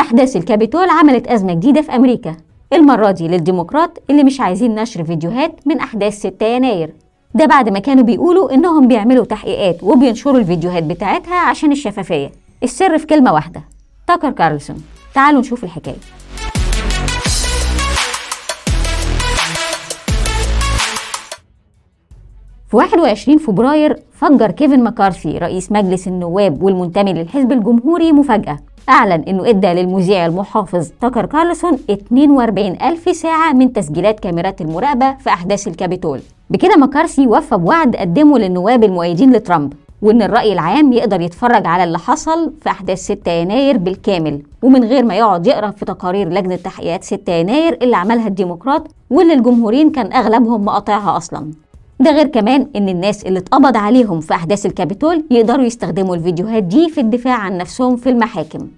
أحداث الكابيتول عملت أزمة جديدة في أمريكا. المرة دي للديمقراط اللي مش عايزين نشر فيديوهات من أحداث 6 يناير. ده بعد ما كانوا بيقولوا إنهم بيعملوا تحقيقات وبينشروا الفيديوهات بتاعتها عشان الشفافية. السر في كلمة واحدة. تاكر كارلسون. تعالوا نشوف الحكاية. في 21 فبراير فجر كيفن مكارثي رئيس مجلس النواب والمنتمي للحزب الجمهوري مفاجأة. أعلن إنه إدى للمذيع المحافظ تاكر كارلسون 42 ألف ساعة من تسجيلات كاميرات المراقبة في أحداث الكابيتول. بكده مكارثي وفى بوعد قدمه للنواب المؤيدين لترامب وإن الرأي العام يقدر يتفرج على اللي حصل في أحداث 6 يناير بالكامل. ومن غير ما يقعد يقرأ في تقارير لجنة تحقيقات 6 يناير اللي عملها الديمقراط واللي الجمهوريين كان أغلبهم مقاطعها أصلاً. ده غير كمان إن الناس اللي اتقبض عليهم في أحداث الكابيتول يقدروا يستخدموا الفيديوهات دي في الدفاع عن نفسهم في المحاكم.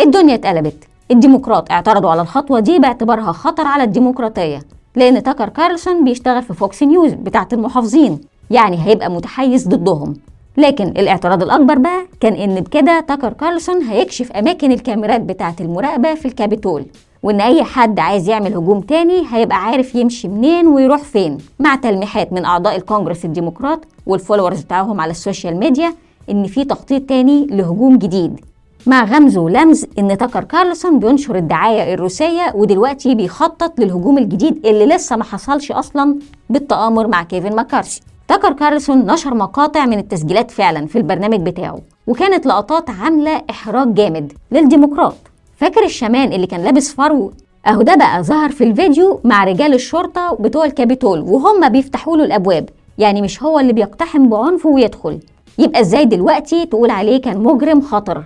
الدنيا اتقلبت. الديمقراط اعترضوا على الخطوة دي باعتبارها خطر على الديمقراطية لأن تاكر كارلسون بيشتغل في فوكس نيوز بتاعة المحافظين يعني هيبقى متحيز ضدهم. لكن الاعتراض الأكبر بقى كان إن بكده تاكر كارلسون هيكشف أماكن الكاميرات بتاعة المراقبة في الكابيتول. وإن أي حد عايز يعمل هجوم تاني هيبقى عارف يمشي منين ويروح فين. مع تلميحات من أعضاء الكونجرس الديمقراط وال followers بتاعهم على ال social media إن في تخطيط تاني لهجوم جديد. مع غمز ولمز إن تاكر كارلسون بينشر الدعاية الروسية ودلوقتي بيخطط للهجوم الجديد اللي لسه ما حصلش أصلا بالتآمر مع كيفن ماكارثي تاكر كارلسون نشر مقاطع من التسجيلات فعلا في البرنامج بتاعه وكانت لقطات عاملة إحراج جامد للديمقراط. فاكر الشامان اللي كان لابس فرو اهو ده بقى ظهر في الفيديو مع رجال الشرطة بتوع الكابيتول وهم بيفتحوا له الابواب. يعني مش هو اللي بيقتحم بعنف ويدخل. يبقى إزاي دلوقتي تقول عليه كان مجرم خطر؟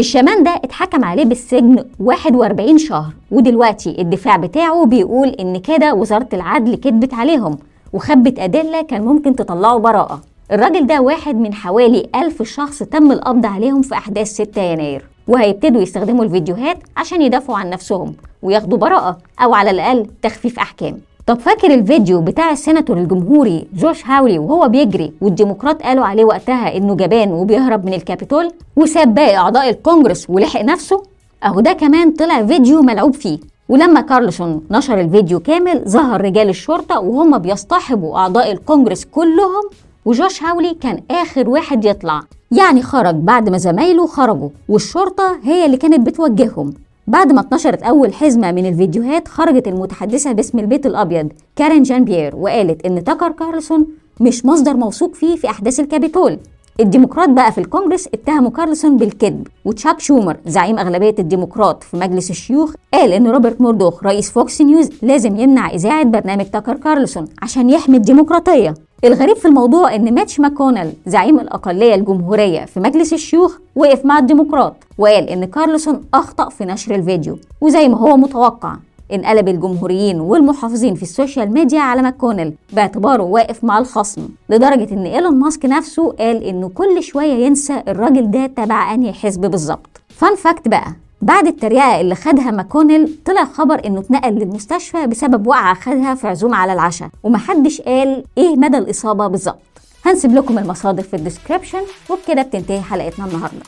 الشمان ده اتحكم عليه بالسجن 41 شهر ودلوقتي الدفاع بتاعه بيقول إن كده وزارة العدل كدبت عليهم وخبت أدلة كان ممكن تطلعه براءة. الراجل ده واحد من حوالي ألف شخص تم القبض عليهم في أحداث 6 يناير. وهيبتدوا يستخدموا الفيديوهات عشان يدافعوا عن نفسهم وياخدوا براءة أو على الأقل تخفيف أحكام. طب فاكر الفيديو بتاع السيناتور الجمهوري جوش هاولي وهو بيجري والديمقراط قالوا عليه وقتها إنه جبان وبيهرب من الكابيتول وساب باقي أعضاء الكونجرس ولحق نفسه؟ أهو ده كمان طلع فيديو ملعوب فيه. ولما كارلسون نشر الفيديو كامل ظهر رجال الشرطة وهم بيصطحبوا أعضاء الكونجرس كلهم وجوش هاولي كان آخر واحد يطلع. يعني خرج بعد ما زمايله خرجوا والشرطة هي اللي كانت بتوجههم. بعد ما اتنشرت أول حزمة من الفيديوهات خرجت المتحدثة باسم البيت الأبيض كارين جان بيير وقالت إن تاكر كارلسون مش مصدر موثوق فيه في أحداث الكابيتول. الديمقراط بقى في الكونجرس اتهموا كارلسون بالكذب وتشاك شومر زعيم أغلبية الديمقراط في مجلس الشيوخ قال إن روبرت موردوخ رئيس فوكس نيوز لازم يمنع إذاعة برنامج تاكر كارلسون عشان يحمي الديمقراطية. الغريب في الموضوع إن ميتش ماكونل زعيم الأقلية الجمهورية في مجلس الشيوخ وقف مع الديمقراط وقال إن كارلسون أخطأ في نشر الفيديو وزي ما هو متوقع. انقلب الجمهوريين والمحافظين في ال social media على ماكونل باعتباره واقف مع الخصم لدرجة إن إيلون ماسك نفسه قال انه كل شوية ينسى الراجل ده تبع أنهي حزب بالظبط. fun fact بقى بعد التريقة اللي خدها ماكونيل طلع خبر إنه اتنقل للمستشفى بسبب وقعة خدها في عزومة على العشاء ومحدش قال إيه مدى الإصابة بالظبط. هنسيب لكم المصادر في ال description وبكده بتنتهي حلقتنا النهارده.